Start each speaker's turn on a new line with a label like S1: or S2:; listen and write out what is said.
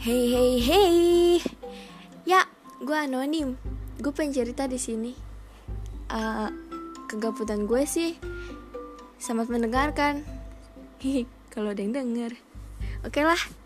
S1: Hey hey hey. Ya, gue anonim. Gue pengen cerita di sini. Uh, kegabutan gue sih. Selamat mendengarkan. Hihi, kalau ada yang denger. Oke lah.